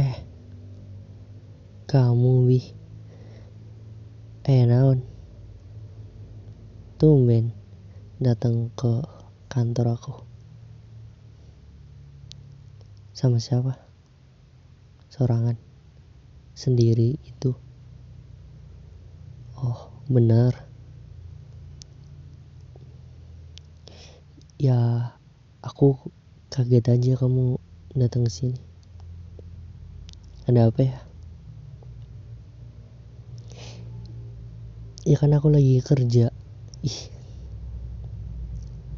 Eh, kamu wih. Eh naon? Tumben datang ke kantor aku. Sama siapa? Sorangan. Sendiri itu. Oh, benar. Ya, aku kaget aja kamu datang ke sini. Ada apa ya? Ya kan aku lagi kerja. Ih.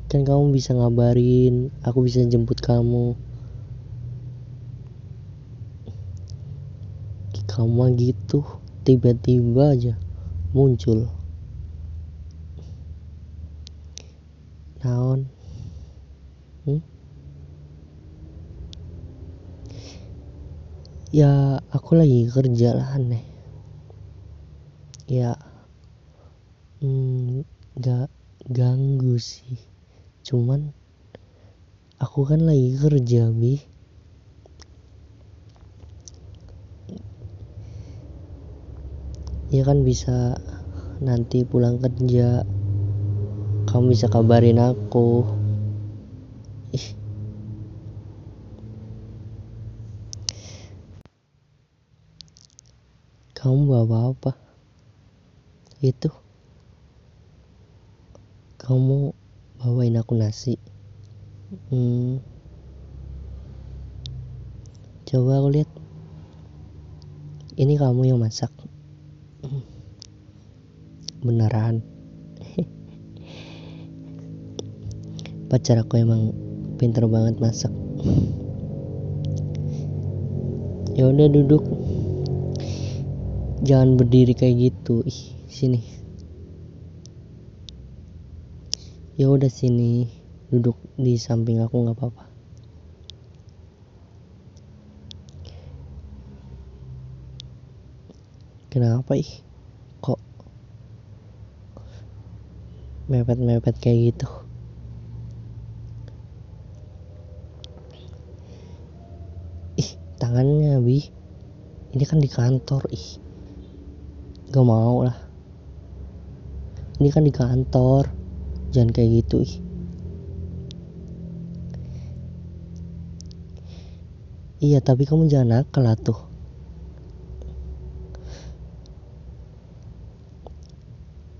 Kan kamu bisa ngabarin, aku bisa jemput kamu. Kamu gitu, tiba-tiba aja muncul. Naon? Hmm? Ya, aku lagi kerja lah aneh. Ya, hmm, gak ganggu sih. Cuman, aku kan lagi kerja, Bi. Ya kan bisa nanti pulang kerja kamu bisa kabarin aku ih kamu bawa apa? Itu. Kamu bawain aku nasi. Hmm. coba aku lihat. Ini kamu yang masak. Beneran. Pacar aku emang pinter banget masak. Ya udah duduk jangan berdiri kayak gitu. Ih sini. Ya udah sini. Duduk di samping aku nggak apa-apa. Kenapa ih? Kok mepet-mepet kayak gitu? Ih tangannya bi. Ini kan di kantor ih gak mau lah. Ini kan di kantor. Jangan kayak gitu ih. Iya tapi kamu jangan nakal lah tuh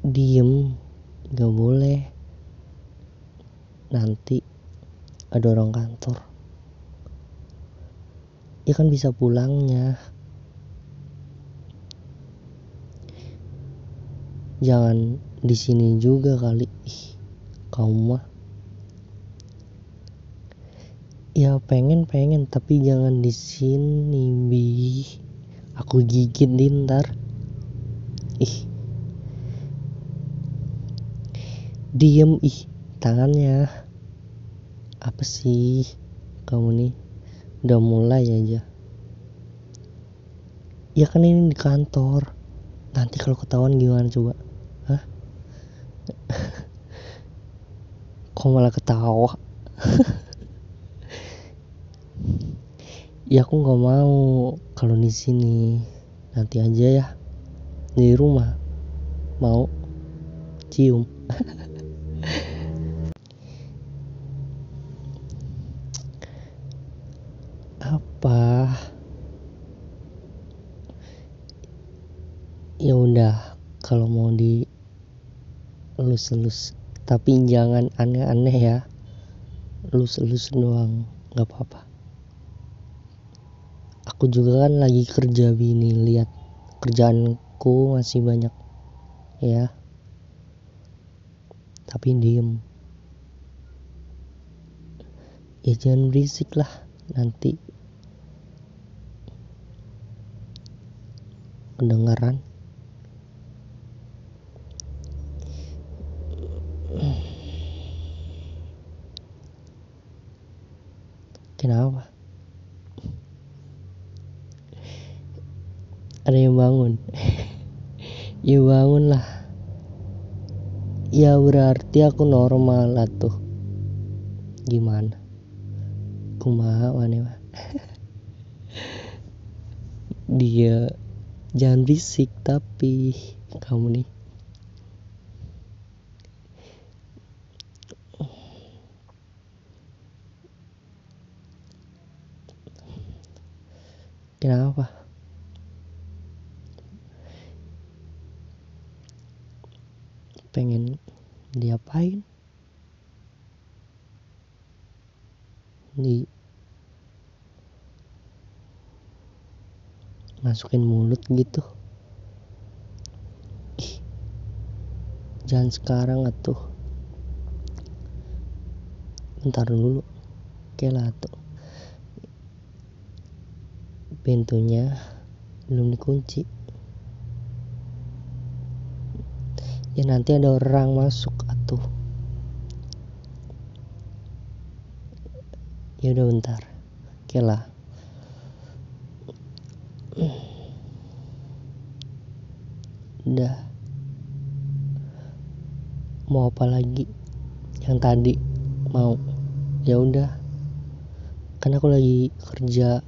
diem. Gak boleh. Nanti ada orang kantor. Ya kan bisa pulangnya jangan di sini juga kali. Ih kamu mah. Ya pengen pengen tapi jangan di sini bi. Aku gigit di ntar. Ih. Diem. Ih tangannya. Apa sih kamu nih? Udah mulai aja. Ya kan ini di kantor. Nanti kalau ketahuan gimana coba kok malah ketawa? Ya aku nggak mau kalau di sini. Nanti aja ya. Di rumah. Mau? Cium. Apa? Ya udah kalau mau di elus-elus tapi jangan aneh-aneh ya. Elus-elus doang. Nggak apa-apa. Aku juga kan lagi kerja bini. Lihat kerjaanku masih banyak ya. Tapi diem. Ya jangan berisik lah. Nanti. Kedengaran kenapa ada yang bangun. Ya bangun lah ya berarti aku normal lah tuh. Gimana? Kumaha mana mah dia jangan bisik tapi kamu nih kenapa pengen diapain? Di masukin mulut gitu. Jangan sekarang atuh. Bentar dulu oke lah tuh pintunya belum dikunci. Ya nanti ada orang masuk atuh. Ya udah bentar. Oke lah. Udah. Mau apa lagi? Yang tadi mau. Ya udah. Kan aku lagi kerja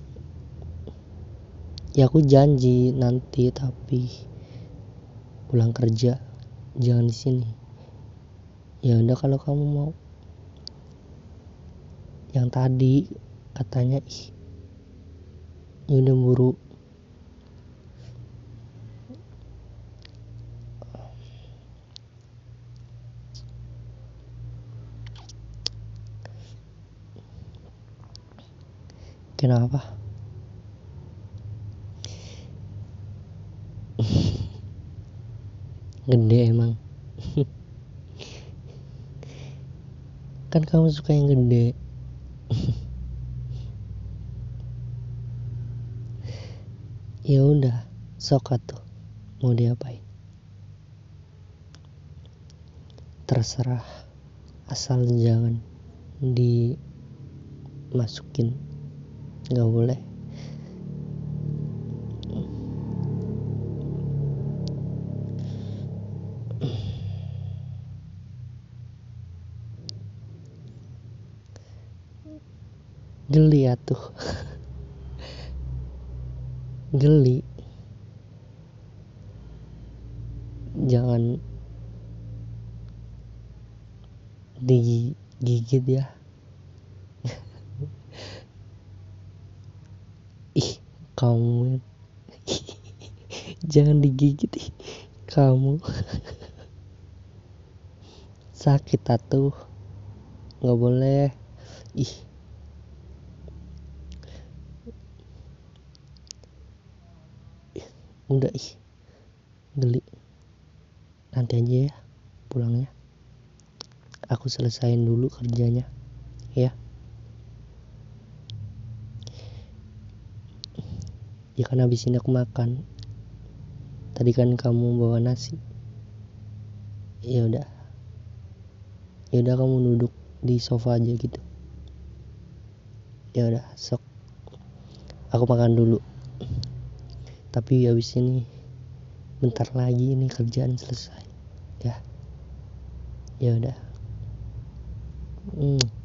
ya aku janji nanti tapi pulang kerja jangan di sini. Ya udah kalau kamu mau. Yang tadi katanya ih ya udah buru. Kenapa gede emang. Kan kamu suka yang gede. Ya udah sok tuh mau diapain? Terserah. Asal jangan dimasukin. Nggak boleh geli ya tuh. Geli. Jangan digigit ya. Ih kamu. Jangan digigit ih kamu. Sakit atuh. Nggak boleh. Ih udah ih. Geli. Nanti aja ya pulangnya. Aku selesain dulu kerjanya ya. Ya kan habis ini aku makan. Tadi kan kamu bawa nasi. Ya udah. Ya udah kamu duduk di sofa aja gitu. Ya udah sok. Aku makan dulu tapi habis ini bentar lagi ini kerjaan selesai. Ya. Ya udah. Hmm.